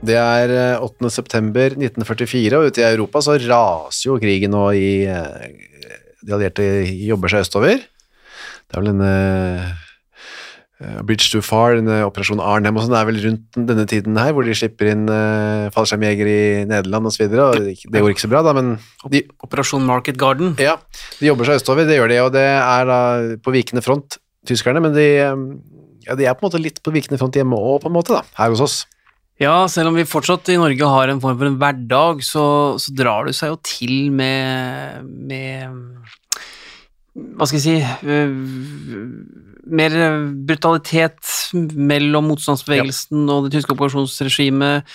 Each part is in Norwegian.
Det er eh, 8. september 1944, og ute i Europa så raser jo krigen nå i eh, De allierte jobber seg østover. Det er vel denne eh, Bridge Too Far, denne Operasjon Arnhem og sånn, det er vel rundt denne tiden her, hvor de slipper inn uh, fallskjermjegere i Nederland og det, går ikke så bra, da, men de, Operasjon Market Garden. ja, de jobber seg østover, det gjør de, og det er da på vikende front, tyskerne, men de, eh, ja, de er på en måte litt på vikende front hjemme også, på en måte, da, her hos oss. Ja, selv om vi fortsatt i Norge har en form for en hverdag, så, så drar det seg jo til med, med Hva skal jeg si øh, Mer brutalitet mellom motstandsbevegelsen og det tyske operasjonsregimet.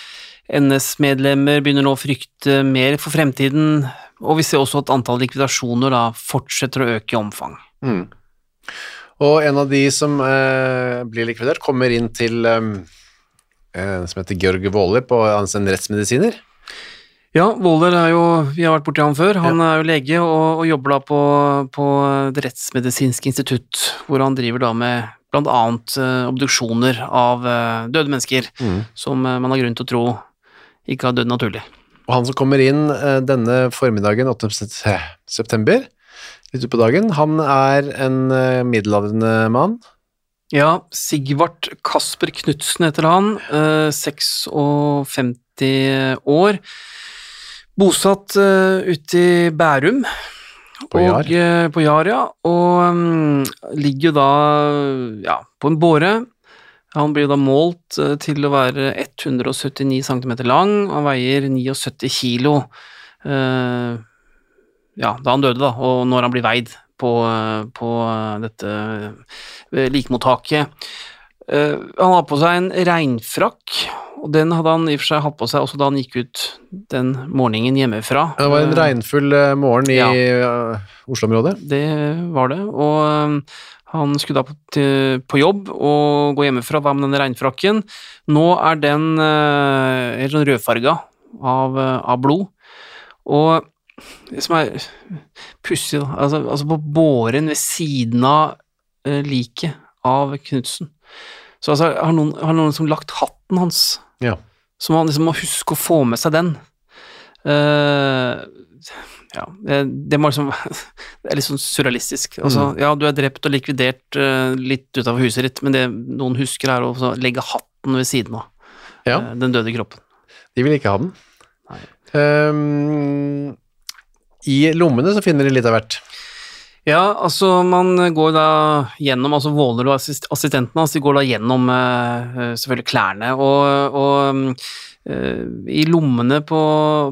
NS-medlemmer begynner nå å frykte mer for fremtiden, og vi ser også at antall likvidasjoner da fortsetter å øke i omfang. Mm. Og en av de som eh, blir likvidert, kommer inn til eh, eh, som heter Georg Våler på hans en rettsmedisiner. Ja, Våler er jo Vi har vært borti ham før. Han er jo lege og, og jobber da på, på Det rettsmedisinske institutt, hvor han driver da med annet eh, obduksjoner av eh, døde mennesker som eh, man har grunn til å tro ikke har dødd naturlig. Og han som kommer inn eh, denne formiddagen 8. september, litt utpå dagen, han er en eh, middelaldrende mann. Ja, Sigvart Kasper Knutsen heter han, eh, 56 år. Bosatt eh, ute i Bærum. På Jar. Og, eh, på Jar, ja. Og um, ligger jo da ja, på en båre. Han blir da målt eh, til å være 179 cm lang, og han veier 79 kilo. Uh, ja, da han døde, da, og når han blir veid på, på dette eh, likmottaket. Eh, han har på seg en regnfrakk, og den hadde han i og for seg hatt på seg også da han gikk ut den morgenen hjemmefra. Det var en Eh, regnfull morgen i ja. Oslo-området. det var det, og han skulle da på, til, på jobb og gå hjemmefra da med denne regnfrakken. Nå er den helt sånn rødfarga av, av blod, og det som er pussig, da, altså, altså på båren ved siden av uh, liket av Knutsen, så altså, har noen, har noen liksom lagt hatten hans, Ja. så man liksom må huske å få med seg den. Uh, ja, det, det liksom Det er litt sånn surrealistisk. Altså, ja, du er drept og likvidert uh, litt utafor huset ditt, men det noen husker, er å legge hatten ved siden av Ja. uh, den døde kroppen. De vil ikke ha den. Nei. Ehm, I lommene så finner de litt av hvert. Ja, altså man går da gjennom, altså Våler og assist assistentene hans, de går da gjennom uh, selvfølgelig klærne, og, og uh, i lommene på,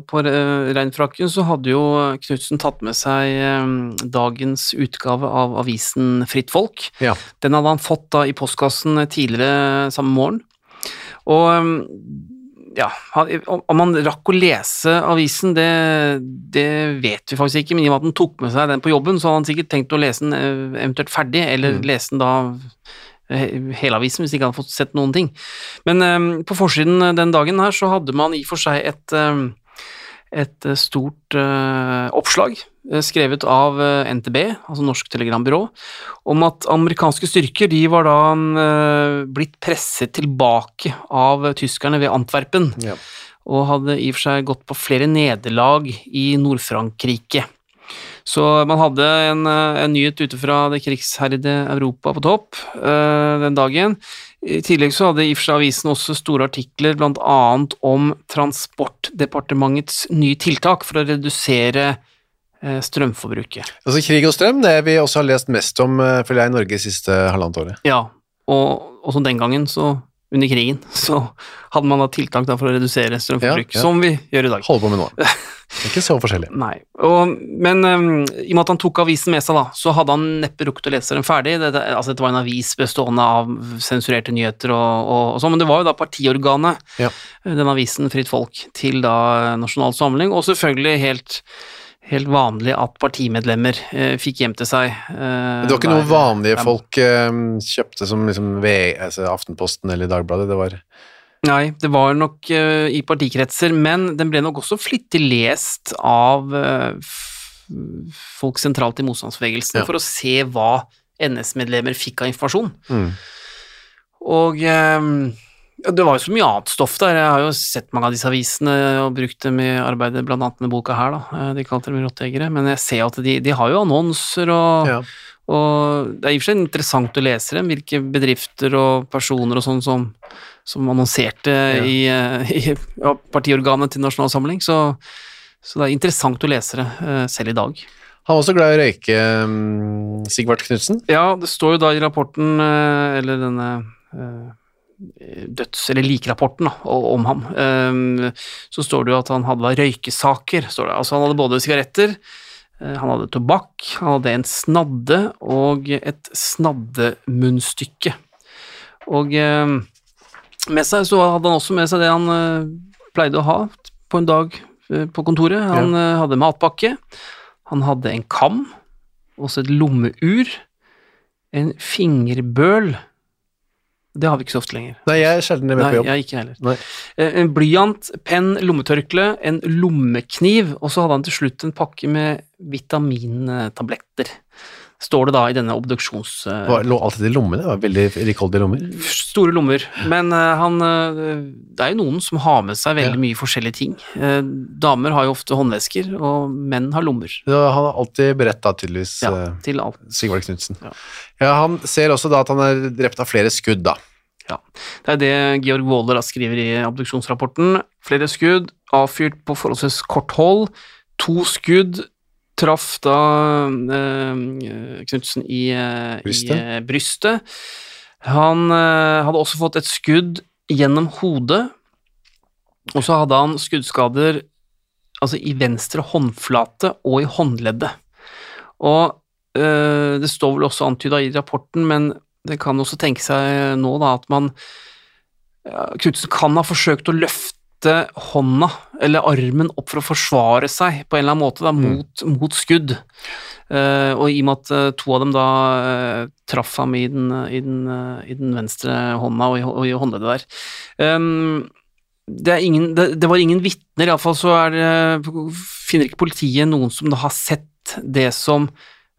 på uh, regnfrakken så hadde jo Knutsen tatt med seg dagens utgave av avisen Fritt Folk. Ja. Den hadde han fått da i postkassen tidligere samme morgen. Og um, ja, om han rakk å lese avisen, det, det vet vi faktisk ikke, men i og med at han tok med seg den på jobben, så hadde han sikkert tenkt å lese den eh, eventuelt ferdig, eller lese den da eh, hele avisen, hvis ikke han hadde fått sett noen ting. Men um, på forsiden den dagen her så hadde man i og for seg et um, et eh, stort uh, oppslag eh, skrevet av NTB, altså Norsk Telegrambyrå, om at amerikanske styrker de var da uh, blitt presset tilbake av tyskerne ved Antwerpen, Ja. og hadde i og for seg gått på flere nederlag i Nord-Frankrike. Så man hadde en, eh, en nyhet ute fra det krigsherjede Europa på topp uh, den dagen. I tillegg så hadde i og for seg avisen også store artikler annet om Transportdepartementets nye tiltak for å redusere eh, strømforbruket. Altså krig og strøm, det vi også har lest mest om, eh, føler jeg, i Norge siste halvannet året. Ja, og, og den gangen, så under krigen, så hadde man da tiltak da for å redusere strømforbruk, Ja, ja. som vi gjør i dag. Holder på med nå. Ikke så forskjellig. Nei, og, men um, i og med at han tok avisen med seg, da, så hadde han neppe rukket å lese den ferdig. Det, det, altså, dette var en avis bestående av sensurerte nyheter og, og, og sånn, men det var jo da partiorganet, Ja. den avisen Fritt Folk, til da Nasjonal Samling, og selvfølgelig helt, helt vanlig at partimedlemmer eh, fikk hjem til seg. Eh, Det var ikke noe vanlige ja. folk eh, kjøpte som liksom V- altså Aftenposten eller Dagbladet. Det var Nei, det var nok eh, i partikretser, men den ble nok også flittig lest av eh, folk sentralt i motstandsbevegelsen Ja. for å se hva NS-medlemmer fikk av informasjon. mm. Og eh, det var jo så mye annet stoff der. Jeg har jo sett mange av disse avisene og brukt dem i arbeidet, blant annet med boka her, da. Eh, De kalte dem rottejegere. Men jeg ser at de, de har jo annonser og ja. og det er i og for seg interessant å lese dem, hvilke bedrifter og personer og sånn som, som annonserte i, eh, i ja, partiorganet til Nasjonal Samling, så, så det er interessant å lese det eh, selv i dag. Han var også glad i å røyke, um, Sigvart Knutsen. Ja, det står jo da i rapporten, eller denne døds- eller likrapporten om ham, eh, så står det jo at han hadde røykesaker, står det. Altså han hadde både sigaretter, eh, han hadde tobakk, han hadde en snadde og et snaddemunnstykke. Og eh, med seg så hadde han også med seg det han eh, pleide å ha på en dag eh, på kontoret. Han ja. hadde matpakke, han hadde en kam, også et lommeur, en fingerbøl Det har vi ikke så ofte lenger. Nei, jeg er sjelden med Nei, på jobb. jeg ikke heller. Nei. Eh, En blyant, penn, lommetørkle, en lommekniv, og så hadde han til slutt en pakke med vitamintabletter. Står det da i denne obduksjons... eh, var- lå alltid i lommene. Det var veldig rikholdige lommer. Store lommer. Men eh, han eh, Det er jo noen som har med seg veldig mye forskjellige ting. Damer har jo ofte håndvesker, og menn har lommer. Ja, Han har alltid beredt da, tydeligvis, Ja, til alt. Sigvald Knutsen. Ja. Ja, han ser også da at han er drept av flere skudd, da. Ja. Det er det Georg Waaler skriver i obduksjonsrapporten. Flere skudd, avfyrt på forholdsvis kort hold. To skudd traff da eh, Knutsen i, eh, Brystet. i eh, brystet. Han eh, hadde også fått et skudd gjennom hodet, og så hadde han skuddskader altså i venstre håndflate og i håndleddet. Og eh, det står vel også antyda i rapporten, men det kan også tenke seg nå da at man Knutsen kan ha forsøkt å løfte hånda eller armen opp for å forsvare seg på en eller annen måte da, mot, mot skudd. Uh, og i og med at eh, to av dem da uh, traff ham i den, i, den, uh, i den venstre hånda og i, og i håndleddet der. Um, det, ingen, det, det var ingen vitner, iallfall så er det, finner ikke politiet noen som da har sett det som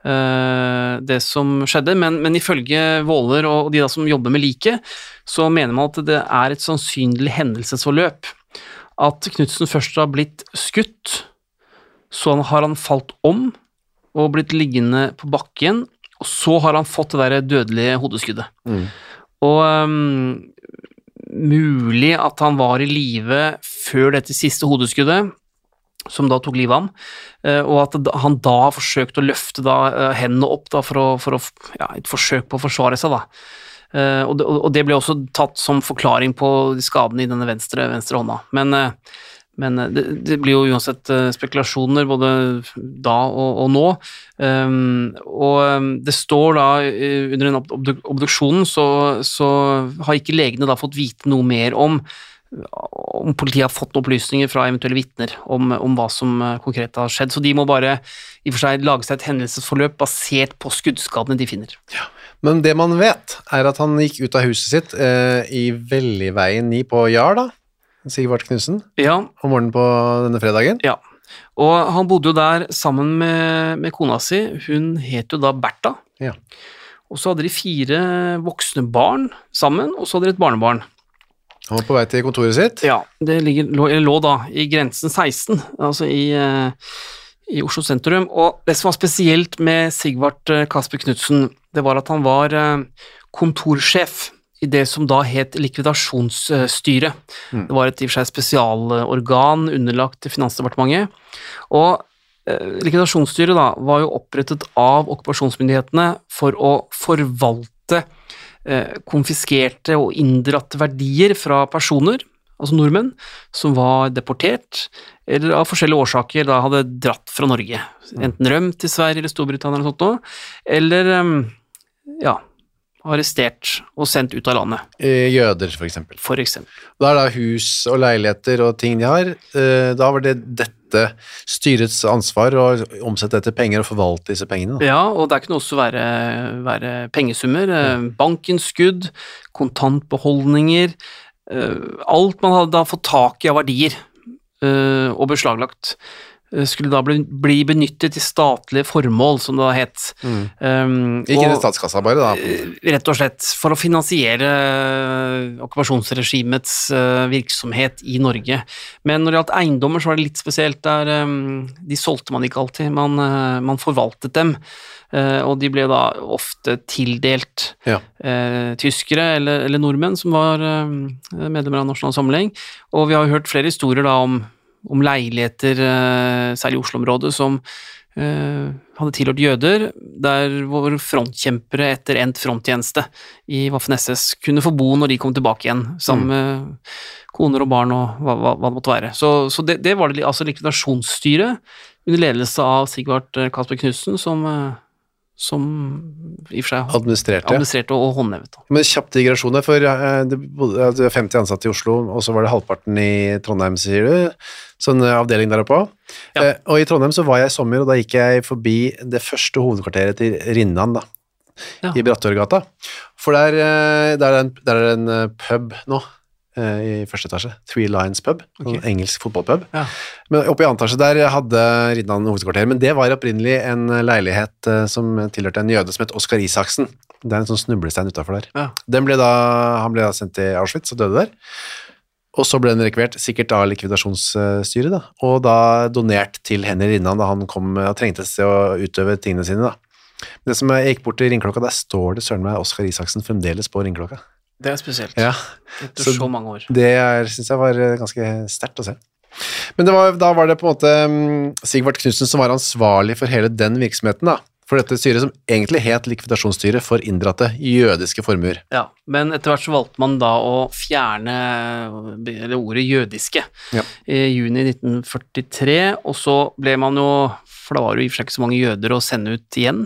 det som skjedde, men, men ifølge Våler og de da som jobber med liket, så mener man at det er et sannsynlig hendelsesforløp. At Knutsen først har blitt skutt, så har han falt om og blitt liggende på bakken, og så har han fått det der dødelige hodeskuddet. Mm. Og um, mulig at han var i live før dette siste hodeskuddet, som da tok livet av ham, eh, og at han da har forsøkt å løfte da eh, hendene opp da for å, for å ja, et forsøk på å forsvare seg, da. Eh, og, det, og det ble også tatt som forklaring på skadene i denne venstre, venstre hånda. Men, eh, men eh, det, det blir jo uansett spekulasjoner både da og, og nå. Um, og um, det står da under den obdu obduksjonen så, så har ikke legene da fått vite noe mer om om politiet har fått opplysninger fra eventuelle vitner om, om hva som konkret har skjedd. Så de må bare i og for seg lage seg et hendelsesforløp basert på skuddskadene de finner. Men det man vet, er at han gikk ut av huset sitt eh, i Velligveien 9 på Jar, da. Sigvart Knutsen. Ja, Om morgenen på denne fredagen. ja. Og han bodde jo der sammen med, med kona si. Hun het jo da Bertha. Ja. Og så hadde de fire voksne barn sammen, og så hadde de et barnebarn. Han var på vei til kontoret sitt. Ja, det ligger, lå, lå da i grensen 16, altså i, eh, i Oslo sentrum. Og det som var spesielt med Sigvart eh, Kasper Knutsen, det var at han var eh, kontorsjef i det som da het likvidasjonsstyret. Det var et i og for seg spesialorgan underlagt Finansdepartementet. Og eh, likvidasjonsstyret da var jo opprettet av okkupasjonsmyndighetene for å forvalte eh, konfiskerte og inndratte verdier fra personer, altså nordmenn, som var deportert, eller av forskjellige årsaker da hadde dratt fra Norge. Enten rømt til Sverige eller Storbritannia eller sånt noe, eller eh, ja, arrestert og sendt ut av landet, Jøder, for eksempel. for eksempel. Da er det hus og leiligheter og ting de har. Eh, Da var det dette styrets ansvar å omsette etter penger og forvalte disse pengene. Da. Ja, og det kunne også være, være pengesummer, eh, bankinnskudd, kontantbeholdninger, eh, alt man hadde da fått tak i av verdier eh, og beslaglagt, eh, skulle da bli, bli benyttet til statlige formål, som det da het. Um, Ikke inn i statskassa bare, da. rett og slett for å finansiere eh, okkupasjonsregimets uh, virksomhet i Norge. Men når det gjaldt eiendommer, så var det litt spesielt. Der, Um, de solgte man ikke alltid, man, uh, man forvaltet dem. Uh, Og de ble da ofte tildelt Ja. eh, tyskere eller, eller nordmenn som var eh, medlemmer av Nasjonal Samling. Og vi har jo hørt flere historier da om, om leiligheter, eh, særlig i Oslo-området, som eh, hadde tilhørt jøder, der hvor frontkjempere etter endt fronttjeneste i Waffen-SS kunne få bo når de kom tilbake igjen, sammen med koner og barn og hva, hva, hva det måtte være. Så, så det, det var det altså likvidasjonsstyret under ledelse av Sigvart eh, Kasper Knutsen som, eh, som i og for seg Administrerte. administrerte og, håndhevet. Men kjapp digresjon der, for eh, det er 50 ansatte i Oslo, og så var det halvparten i Trondheim, sier du. Sånn avdeling der oppe òg. Ja. Eh, og i Trondheim så var jeg i sommer, og da gikk jeg forbi det første hovedkvarteret til Rinnan, da. Ja. I Brattørgata. For der, der, er en, der er en pub nå, i første etasje. Three Lions pub. En engelsk fotballpub. Ja. Men oppe i andre etasje der hadde Rinnan hovedkvarter, men det var opprinnelig en leilighet eh, som tilhørte en jøde som het Oskar Isaksen. Det er en sånn snublestein utafor der. Ja. Den ble da, han ble da sendt til Auschwitz og døde der. Og så ble den rekvert, sikkert av likvidasjonsstyret, da, og da donert til Henry Rinnan da han kom og trengtes til å utøve tingene sine. da. Det som jeg gikk bort til ringklokka, der står det søren meg Oskar Isaksen fremdeles på ringeklokka. Det er spesielt. Ja, Etter så- så mange år. det syns jeg var eh, ganske sterkt å se. Men det var, da var det på en måte mm, Sigvart Knutsen som var ansvarlig for hele den virksomheten, da. For dette styret som egentlig het likvidasjonsstyret for inndratte jødiske formuer. Ja, men etter hvert så valgte man da å fjerne eller ordet jødiske Ja. i juni 1943, og så ble man jo for da var det jo i og for seg ikke så mange jøder å sende ut igjen.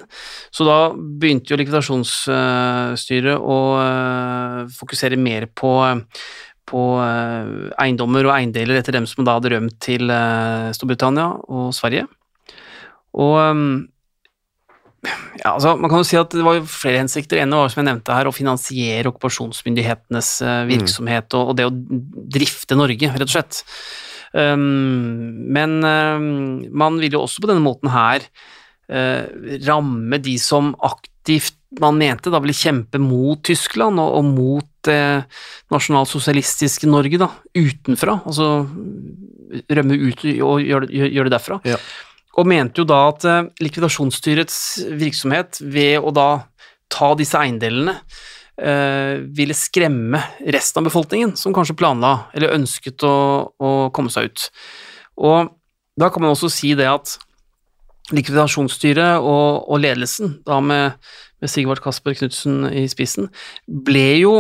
Så da begynte jo likvidasjonsstyret å eh, fokusere mer på, på eh, eiendommer og eiendeler etter dem som da hadde rømt til eh, Storbritannia og Sverige. Og ja, altså, man kan jo si at det var jo flere hensikter. En var som jeg nevnte her, å finansiere okkupasjonsmyndighetenes virksomhet virksomhet og, og det å drifte Norge, rett og slett. Um, men um, man vil jo også på denne måten her eh, ramme de som aktivt man mente da ville kjempe mot Tyskland og, og mot det nasjonalsosialistiske Norge, da, utenfra. Altså rømme ut og gjøre gjør det derfra Ja. og mente jo da at eh, likvidasjonsstyrets virksomhet ved å da ta disse eiendelene eh, ville skremme resten av befolkningen som kanskje planla eller ønsket å, å komme seg ut. Og da kan man også si det at likvidasjonsstyret og, og ledelsen, da med, med Sigvart Kasper Knutsen i spissen, ble jo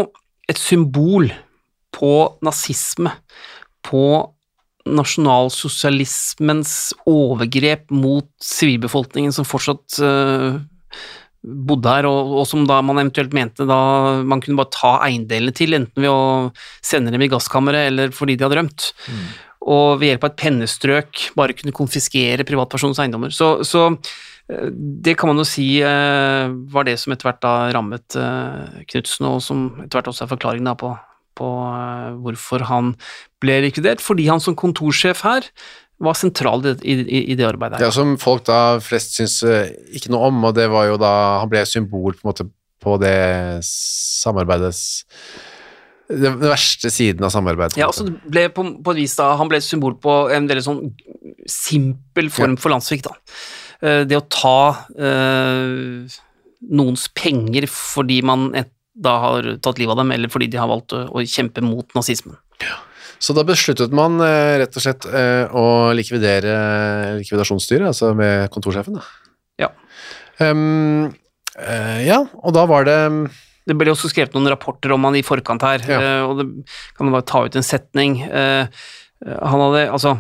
et symbol på nazisme, på nasjonalsosialismens overgrep mot sivilbefolkningen som fortsatt eh, bodde her, og, og som da man eventuelt mente da man kunne bare ta eiendelene til, enten ved å sende dem i gasskammeret eller fordi de hadde rømt. Og ved hjelp av et pennestrøk bare kunne konfiskere privatpersonens eiendommer. Så, så eh, det kan man jo si eh, var det som etter hvert da rammet eh, Knutsen, og som etter hvert også er forklaringen da på, på hvorfor han ble likvidert. Fordi han som kontorsjef her var sentral i, i, i det arbeidet. her. Ja, som folk da flest syns eh, ikke noe om, og det var jo da Han ble symbol på en måte på det samarbeidets Den verste siden av samarbeidet. Ja, altså ble på, på vis da, Han ble et symbol på en veldig sånn simpel form for landssvikt. Eh, Det å ta eh, noens penger fordi man da har tatt livet av dem, eller fordi de har valgt å, å kjempe mot nazismen. Så da besluttet man eh, rett og slett eh, å likvidere likvidasjonsstyret, altså med kontorsjefen. Da. Ja. Um, eh, ja, og da var det Det ble også skrevet noen rapporter om han i forkant her, Ja. eh, og det kan man bare ta ut en setning. Eh, Han hadde, altså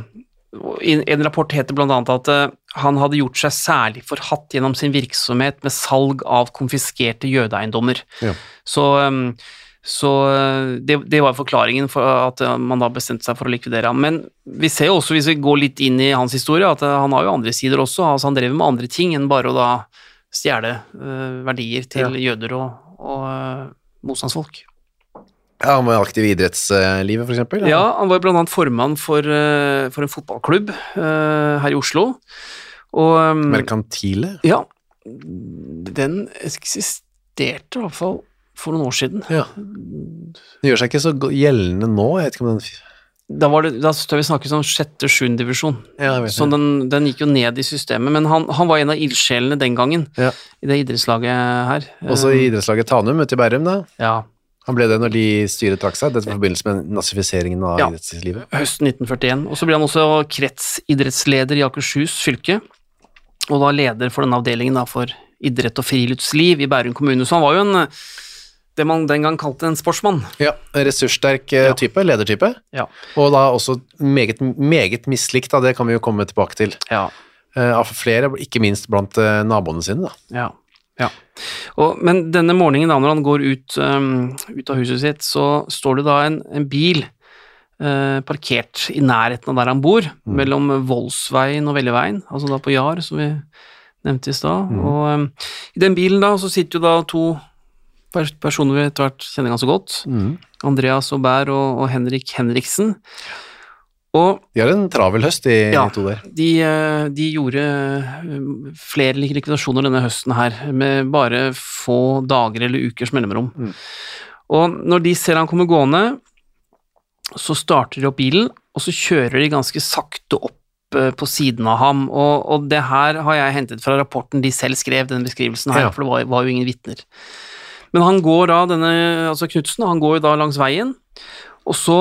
en rapport heter annet at eh, han hadde gjort seg særlig forhatt gjennom sin virksomhet med salg av konfiskerte jødeeiendommer. Ja. Så, um, så uh, det, det var forklaringen for at uh, man da bestemte seg for å likvidere ham. Men vi ser jo også, hvis vi går litt inn i hans historie, at uh, han har jo andre sider også. Altså han drev med andre ting enn bare å da stjele uh, verdier til jøder og, og uh, motstandsfolk. Ja, Han var aktiv i idrettslivet, for eksempel. Ja, han var annet formann for, uh, for en fotballklubb her i Oslo. Og um, Merkantile. Ja, den eksisterte i hvert fall for noen år siden. Ja. Det gjør seg ikke så gjeldende nå. Jeg vet ikke om den Da, var det, da vi snakkes om sjette-sjuende divisjon, Ja, så den, den gikk jo ned i systemet. Men han, han var en av ildsjelene den gangen Ja. i det idrettslaget her. Også i idrettslaget Tanum ute i Bærum, da. Ja, Han ble det når de styret trakk seg, dette i forbindelse med nazifiseringen av Ja. idrettslivet. høsten 1941. Og så ble han også kretsidrettsleder i Akershus fylke, og da leder for den avdelingen da, for idrett og friluftsliv i Bærum kommune. Så han var jo en det man den gang kalte en sportsmann. Ja, ressurssterk type, Ja. type, ledertype. Ja. Og da også meget, meget mislikt, da, det kan vi jo komme tilbake til. Ja. Eh, Av flere, ikke minst blant eh, naboene sine. da. Ja. ja. Og, men denne morgenen da, når han går ut, um, ut av huset sitt, så står det da en, en bil uh, parkert i nærheten av der han bor, mellom Voldsveien og Velleveien, altså da på Jar, som vi nevnte i stad. Og um, i den bilen da, så sitter jo da to personer vi etter hvert kjenner ganske godt, Andreas Aubert og, og Henrik Henriksen. Og De har en travel høst, de Ja. to der. de, eh, de gjorde eh, flere likvidasjoner denne høsten her, med bare få dager eller ukers mellomrom. Og når de ser han kommer gående, så starter de opp bilen, og så kjører de ganske sakte opp eh, på siden av ham, og, og det her har jeg hentet fra rapporten de selv skrev, denne beskrivelsen her, Ja. for det var, var jo ingen vitner. Men han går da, denne, altså Knutsen, han går jo da langs veien, og så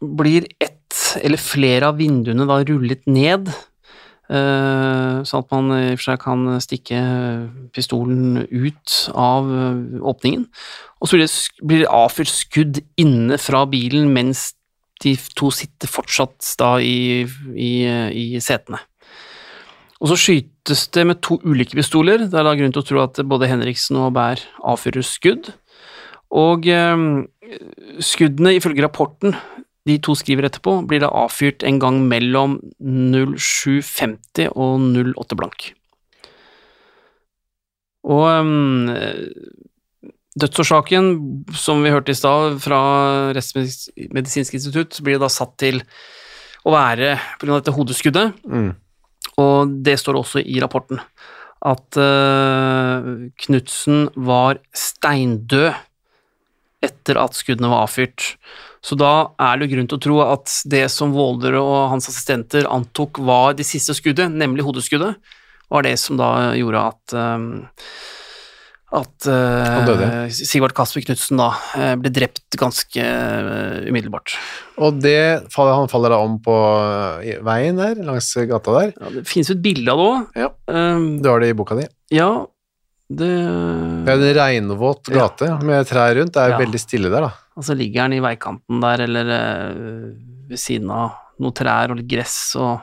blir ett eller flere av vinduene da rullet ned, eh, sånn at man i og for seg kan stikke pistolen ut av eh, åpningen. Og så blir det, avfyrt skudd inne fra bilen mens de to sitter fortsatt da i, i, i setene. Og så skytes det med to ulike pistoler. Det er da grunn til å tro at både Henriksen og Bær avfyrer skudd. Og eh, skuddene, ifølge rapporten de to skriver etterpå, blir da avfyrt en gang mellom 0750 og 08 blank. Og eh, dødsårsaken, som vi hørte i stad fra Rettsmedisinsk institutt, blir da satt til å være pga. dette hodeskuddet. Mm. Og det står også i rapporten at uh, Knutsen var steindød etter at skuddene var avfyrt. Så da er det grunn til å tro at det som Våler og hans assistenter antok var det siste skuddet, nemlig hodeskuddet, var det som da gjorde at um, at uh, Sigvart Kasper Knutsen da uh, ble drept ganske uh, umiddelbart. Og det han faller da om på eh, veien der, langs gata der. Ja, det finnes jo et bilde av det òg. Ja. Um, Du har det i boka di. ja, det Det er en regnvåt gate med trær rundt. Det er Ja. veldig stille der, da. så ligger han i veikanten der, eller uh, ved siden av noen trær og litt gress og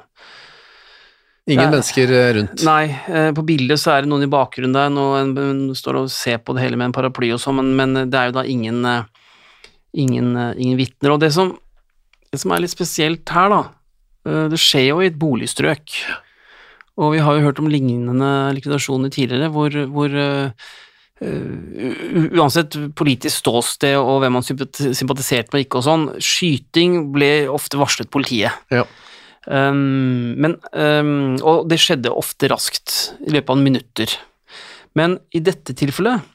Ingen er, mennesker eh, rundt. Nei, eh, på bildet så er det noen i bakgrunnen der, noen en, står og ser på det hele med en paraply og sånn, men, men det er jo da ingen eh, ingen, ingen vitner. Og det som, det som er litt spesielt her, da, det skjer jo i et boligstrøk. Og vi har jo hørt om lignende likvidasjoner tidligere, hvor, hvor Uh, uansett politisk ståsted og hvem man sympatiserte med ikke og sånn, skyting ble ofte varslet politiet. Ja. Um, men, um, og det skjedde ofte raskt, i løpet av minutter. Men i dette tilfellet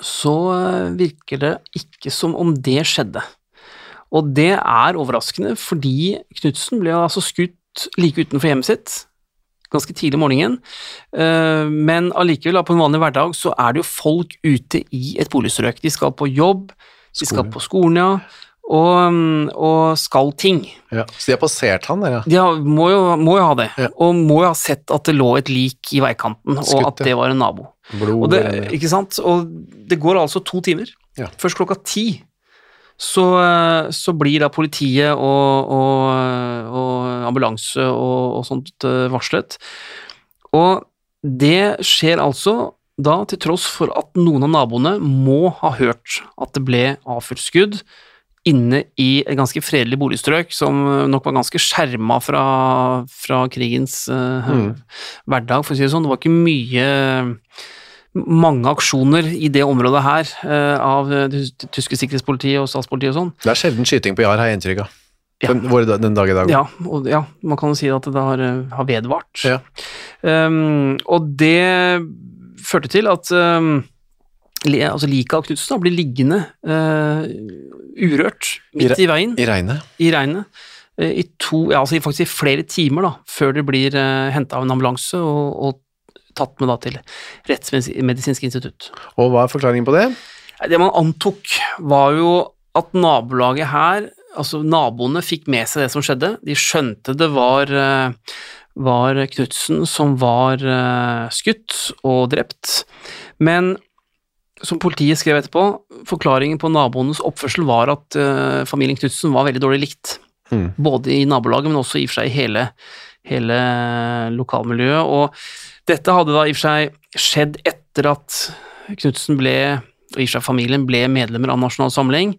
så eh, virker det ikke som om det skjedde. Og det er overraskende, fordi Knutsen ble altså skutt like utenfor hjemmet sitt ganske tidlig om morgenen, Eh, men allikevel, på en vanlig hverdag, så er det jo folk ute i et boligstrøk. De skal på jobb, de skal på skolen, ja, og, mm, og skal ting. Ja. Så de har passert han der, ja. De har, må, jo, må jo ha det, Ja. og må jo ha sett at det lå et lik i veikanten, Skutt, og at det var en nabo. Blod Og det, ikke sant? Og det går altså to timer. Ja. Først klokka ti så, eh, så blir da politiet og, og, og ambulanse og, og sånt eh, varslet. Og det skjer altså da til tross for at noen av naboene må ha hørt at det ble avfyrt skudd inne i et ganske fredelig boligstrøk, som nok var ganske skjerma fra, fra krigens uh, Mm. hverdag, for å si det sånn. Det var ikke mye mange aksjoner i det området her uh, av det tyske sikkerhetspolitiet og statspolitiet og sånn. Det er sjelden skyting på Jar, har jeg inntrykk av. Ja. Den, dag i dag. Ja, og, ja, man kan jo si at det har, eh, har vedvart. Ja. Um, og det førte til at um, altså liket av Knutsen blir liggende uh, urørt midt I, i veien, I regnet. i regnet, eh, i to, ja, altså faktisk i flere timer da, før det blir uh, henta av en ambulanse og, og tatt med da til Rettsmedisinsk institutt. Og hva er forklaringen på det? Det man antok, var jo at nabolaget her, altså naboene, fikk med seg det som skjedde. De skjønte det var, uh, var Knutsen som var eh, skutt og drept. Men som politiet skrev etterpå, forklaringen på naboenes oppførsel var at uh, familien Knutsen var veldig dårlig likt. Mm. Både i nabolaget, men også i og for seg i hele, hele lokalmiljøet. Og dette hadde da i og for seg skjedd etter at Knutsen ble, og i og for seg familien, ble medlemmer av Nasjonal Samling,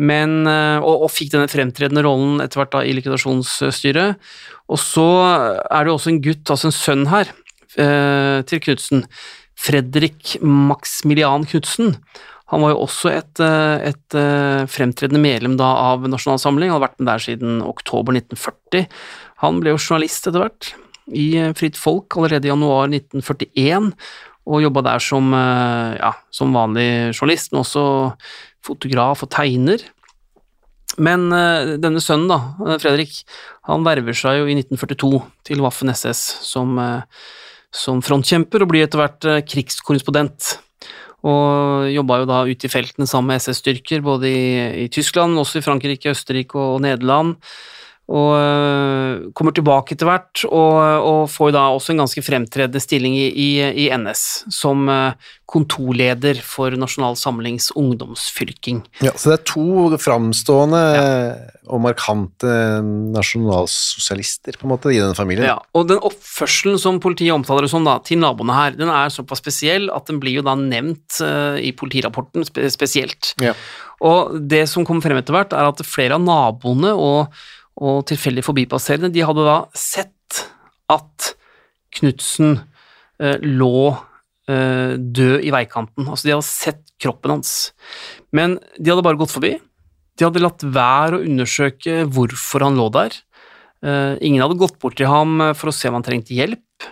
men, eh, og, og fikk denne fremtredende rollen etter hvert da i likvidasjonsstyret. Og så er det også en gutt, altså en sønn her, eh, til Knutsen, Fredrik Maximilian Knutsen. Han var jo også et, eh, et eh, fremtredende medlem da av Nasjonalsamling, hadde vært med der siden oktober 1940. Han ble jo journalist etter hvert, i eh, Fritt Folk allerede i januar 1941, og jobba der som, ja, som vanlig journalist, men også fotograf og tegner. Men denne sønnen, da, Fredrik, han verver seg jo i 1942 til Waffen SS som, som frontkjemper, og blir etter hvert eh, krigskorrespondent. Og jobba jo da ute i feltene sammen med SS-styrker, både i, i Tyskland, også i Frankrike, Østerrike og, og Nederland. Og øh, kommer tilbake etter hvert, og, og får da også en ganske fremtredende stilling i, i, i NS, som øh, kontorleder for Nasjonal Samlings ungdomsfylking. Ja, så det er to framstående og markante nasjonalsosialister på en måte i den familien. Ja, og den oppførselen som politiet omtaler det som da, til naboene her, den er såpass spesiell at den blir jo da nevnt uh, i politirapporten spe spesielt. Ja. Og det som kommer frem etter hvert, er at flere av naboene og, og tilfeldig forbipasserende, de hadde da sett at Knutsen eh, lå eh, død i veikanten. Altså, de hadde sett kroppen hans. Men de hadde bare gått forbi. De hadde latt være å undersøke hvorfor han lå der. Eh, ingen hadde gått bort til ham eh, for å se om han trengte hjelp.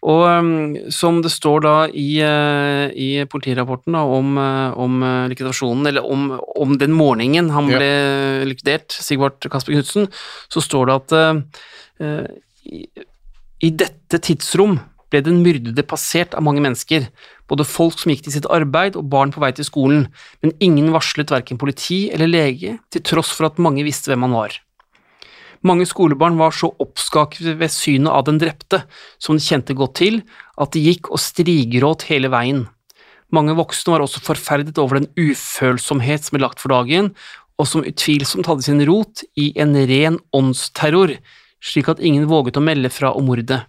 Og um, som det står da i, eh, i politirapporten da, om, eh, om eh, likvidasjonen, eller om, om den morgenen han Ja. ble likvidert, Sigvart Kasper Knutsen, så står det at uh, i, i dette tidsrom ble den myrdede passert av mange mennesker, både folk som gikk til sitt arbeid og barn på vei til skolen, men ingen varslet hverken politi eller lege, til tross for at mange visste hvem han var. Mange skolebarn var så oppskaket ved synet av den drepte, som de kjente godt til, at de gikk og strigråt hele veien. Mange voksne var også forferdet over den ufølsomhet som ble lagt for dagen, og som utvilsomt hadde sin rot i en ren åndsterror, slik at ingen våget å melde fra om mordet.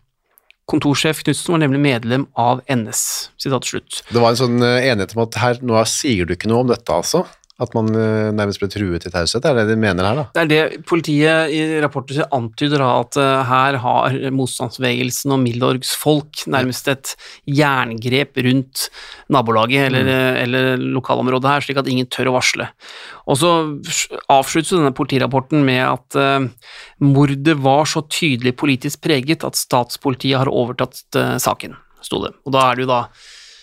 Kontorsjef Knutsen var nemlig medlem av NS. Slutt. Det var en sånn eh, enighet om at her, nå sier du ikke noe om dette, altså? At man eh, nærmest ble truet til taushet? Er det det de mener her, da? Det er det politiet i rapporter sin antyder, at eh, her har motstandsbevegelsen og Milorgs folk nærmest et jerngrep rundt nabolaget eller, eller lokalområdet her, slik at ingen tør å varsle. Og så avsluttes denne politirapporten med at uh, mordet var så tydelig politisk preget at statspolitiet har overtatt uh, saken, sto det. Og da er det jo da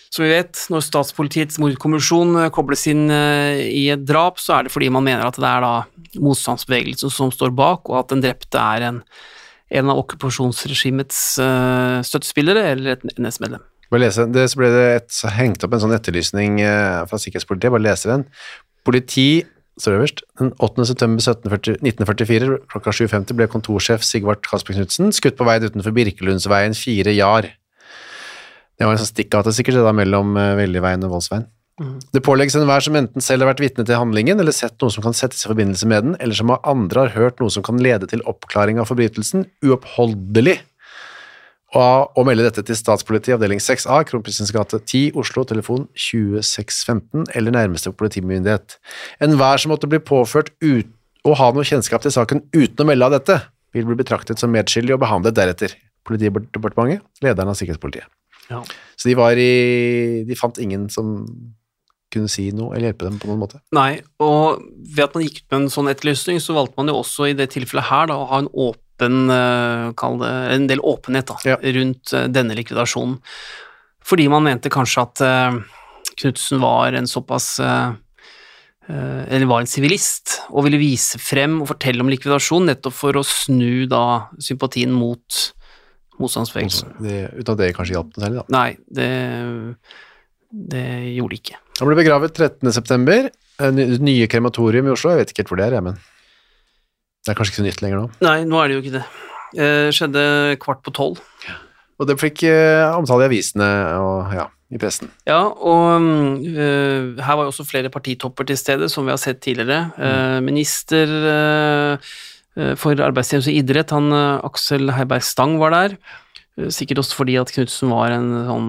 som vi vet, når statspolitiets mordkommisjon eh, kobles inn eh, i et drap, så er det fordi man mener at det er da motstandsbevegelsen som står bak, og at den drepte er en, en av okkupasjonsregimets uh, støttespillere eller et NS-medlem. Bare lese, det, ble det et, hengt opp en sånn etterlysning eh, fra sikkerhetspolitiet, bare lese den. Politi, står øverst, den 8. september 1944 klokka 7.50 ble kontorsjef Sigvart Kasper Knudsen skutt på veien utenfor Birkelundsveien 4 jar. Det var en sånn stikkgate sikkert, det da mellom uh, Veljeveien og Voldsveien. Det pålegges enhver som enten selv har vært vitne til handlingen, eller sett noe som kan settes i forbindelse med den, eller som av andre har hørt noe som kan lede til oppklaring av forbrytelsen, uoppholdelig og melde dette til Statspolitiet avdeling 6A, Kronprinsens gate 10, Oslo, telefon 2615 eller nærmeste politimyndighet. Enhver som måtte bli påført ut, å ha noe kjennskap til saken uten å melde av dette, vil bli betraktet som medskyldig og behandlet deretter. Politidepartementet, lederen av sikkerhetspolitiet. Ja. Så de var i De fant ingen som kunne si noe eller hjelpe dem på noen måte. Nei, og ved at man gikk ut med en sånn etterlysning, så valgte man jo også i det tilfellet her da, å ha en åpen, eh, kall det, en del åpenhet da, Ja. rundt eh, denne likvidasjonen. Fordi man mente kanskje at uh, Knutsen var en såpass eh, eh, eller var en sivilist, og ville vise frem og fortelle om likvidasjon nettopp for å snu da sympatien mot motstandsbevegelsen. Det, uten at det kanskje hjalp noe særlig, da. Nei, det, det gjorde det ikke. Han ble begravet 13. september. Eh, Nye krematorium i Oslo, jeg vet ikke helt hvor det er, jeg, men det er kanskje ikke så nytt lenger nå. Nei, nå er det jo ikke det. Eh, skjedde kvart på tolv. Og det fikk eh, omtale i avisene og ja, i pressen. Ja, og øh, her var jo også flere partitopper til stede, som vi har sett tidligere. Eh, minister øh, for arbeidstjeneste og idrett, han øh, Aksel Heiberg Stang var der. Eh, Sikkert også fordi at Knutsen var en sånn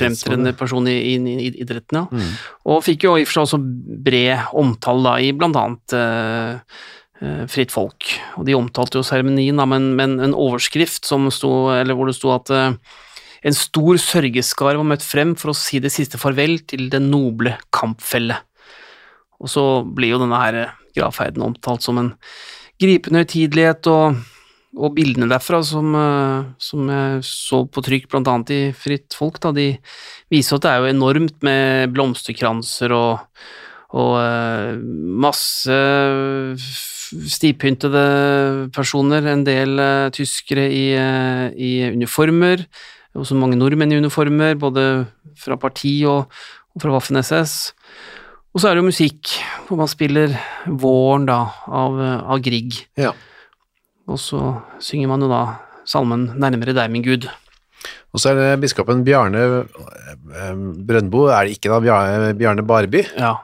fremtredende person i, i, i idretten, ja. Mm. Og fikk jo i og for seg også bred omtale da, i blant annet eh, eh, Fritt Folk. Og de omtalte jo seremonien, da, men, men en overskrift som sto, eller hvor det sto at eh, en stor sørgeskare var møtt frem for å si det siste farvel til den noble kampfelle. Og så blir jo denne her gravferden omtalt som en gripende høytidelighet, og, og bildene derfra som, eh, som jeg så på trykk annet i Fritt Folk, da, de viser at det er jo enormt med blomsterkranser og, og eh, masse stivpyntede personer, en del eh, tyskere i, i uniformer, også mange nordmenn i uniformer, både fra parti og, og fra Waffen-SS. Og så er det jo musikk, hvor man spiller Våren da, av, av Grieg. Ja. Og så synger man jo da salmen Nærmere deg, min Gud. Og så er det biskopen Bjarne eh, Brøndbo, er det ikke da, Bjarne, Bjarne Barby, Ja,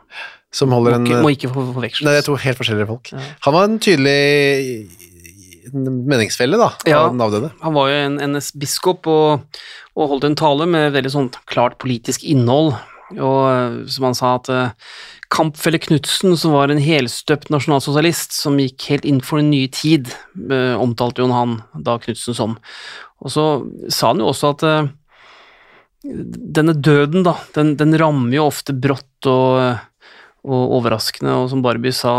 som holder en må ikke for- forveksles. Nei, det er to helt forskjellige folk. Ja. Han var en tydelig meningsfelle, da, Ja. av den avdøde. Han var jo en NS-biskop og, og holdt en tale med veldig sånn klart politisk innhold. Og eh, som han sa at eh, Kampfelle Knutsen, som var en helstøpt nasjonalsosialist som gikk helt inn for en ny tid, eh, omtalte jo han da Knutsen som. Og så sa han jo også at denne døden, da, den, den rammer jo ofte brått og, og overraskende, og som Barbie sa,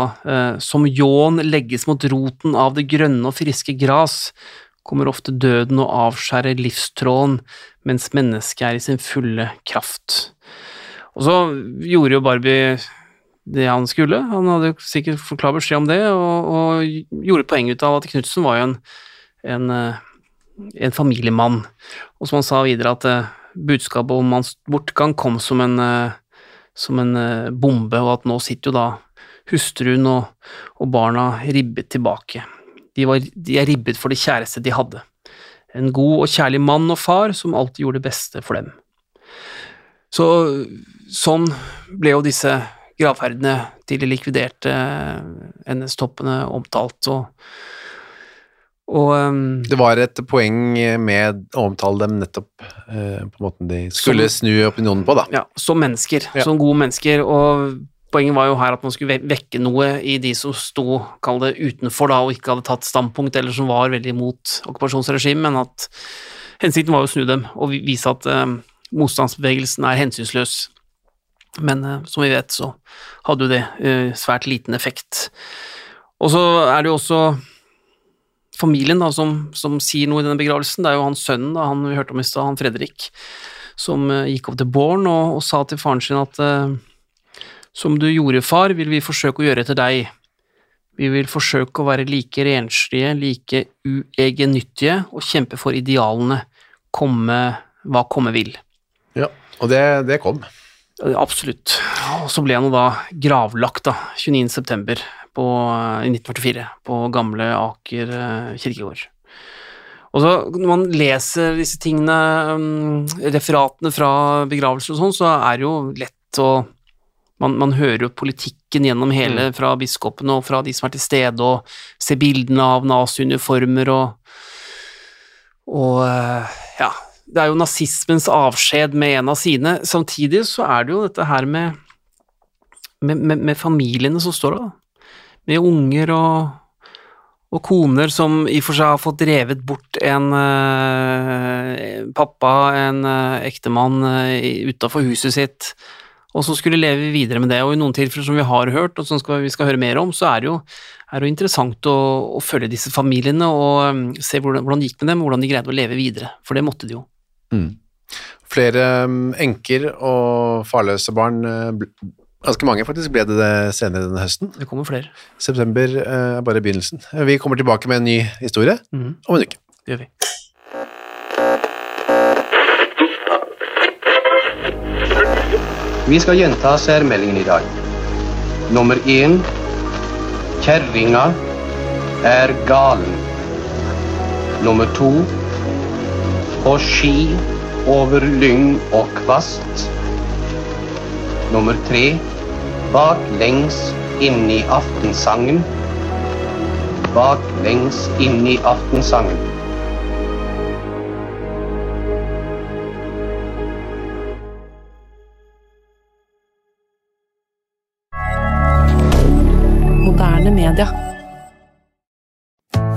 som ljåen legges mot roten av det grønne og friske gras, kommer ofte døden og avskjærer livstråden, mens mennesket er i sin fulle kraft. Og så gjorde jo Barbie det han skulle, han hadde sikkert fått klar beskjed om det, og, og gjorde poeng ut av at Knutsen var jo en, en, eh, en familiemann, og som han sa videre at eh, budskapet om hans bortgang kom som en, eh, som en bombe, og at nå sitter jo da hustruen og, og barna ribbet tilbake. De, var, de er ribbet for det kjæreste de hadde. En god og kjærlig mann og far som alltid gjorde det beste for dem. Så sånn ble jo disse gravferdene til de likviderte NS-toppene omtalt, og, og um, Det var et poeng med å omtale dem nettopp uh, på måten de skulle Som- snu opinionen på, da. ja, som mennesker, Ja. som gode mennesker, og poenget var jo her at man skulle vekke noe i de som sto, kall det utenfor da, og ikke hadde tatt standpunkt, eller som var veldig imot okkupasjonsregimet, men at hensikten var jo å snu dem, og vise at eh, motstandsbevegelsen er hensynsløs. Men eh, som vi vet, så hadde jo det eh, svært liten effekt. Og så er det jo også familien da, som, som sier noe i denne begravelsen. Det er jo hans sønnen da, han vi hørte om i stad, han Fredrik, som eh, gikk opp til Born og, og sa til faren sin at som du gjorde, far, vil vi forsøke å gjøre etter deg. Vi vil forsøke å være like renslige, like uegennyttige og kjempe for idealene, komme hva komme vil. Ja, og det, det kom. Absolutt. Og så ble han jo da gravlagt, da, 29. september på, i 1944, på gamle Aker eh, kirkegård. Og så når man leser disse tingene, um, referatene fra begravelser og sånn, så er det jo lett å man, man, hører jo politikken gjennom hele, Mm. fra biskopene og fra de som er til stede, og ser bildene av naziuniformer og Og eh, ja, det er jo nazismens avskjed med en av sine. Samtidig så er det jo dette her med, med, med, med familiene som står der. Med unger og, og koner som i og for seg har fått drevet bort en eh, pappa, en uh, ektemann, uh, utafor huset sitt, og som skulle leve videre med det. Og i noen tilfeller som vi har hørt, og som skal, vi skal høre mer om, så er det jo, er det jo interessant å, å følge disse familiene og um, se hvordan, hvordan det gikk med dem, hvordan de greide å leve videre. For det måtte de jo. Mm. Flere um, enker og farløse barn, uh, ganske mange faktisk, ble det det senere denne høsten. Det kommer flere. September uh, er bare begynnelsen. Uh, Vi kommer tilbake med en ny historie mm. om en uke. det gjør vi. Vi skal gjenta særmeldingen i dag. Nummer én Kjerringa er galen. Nummer to På ski over lyng og kvast. Nummer tre Baklengs inn i aftensangen. Baklengs inn i aftensangen.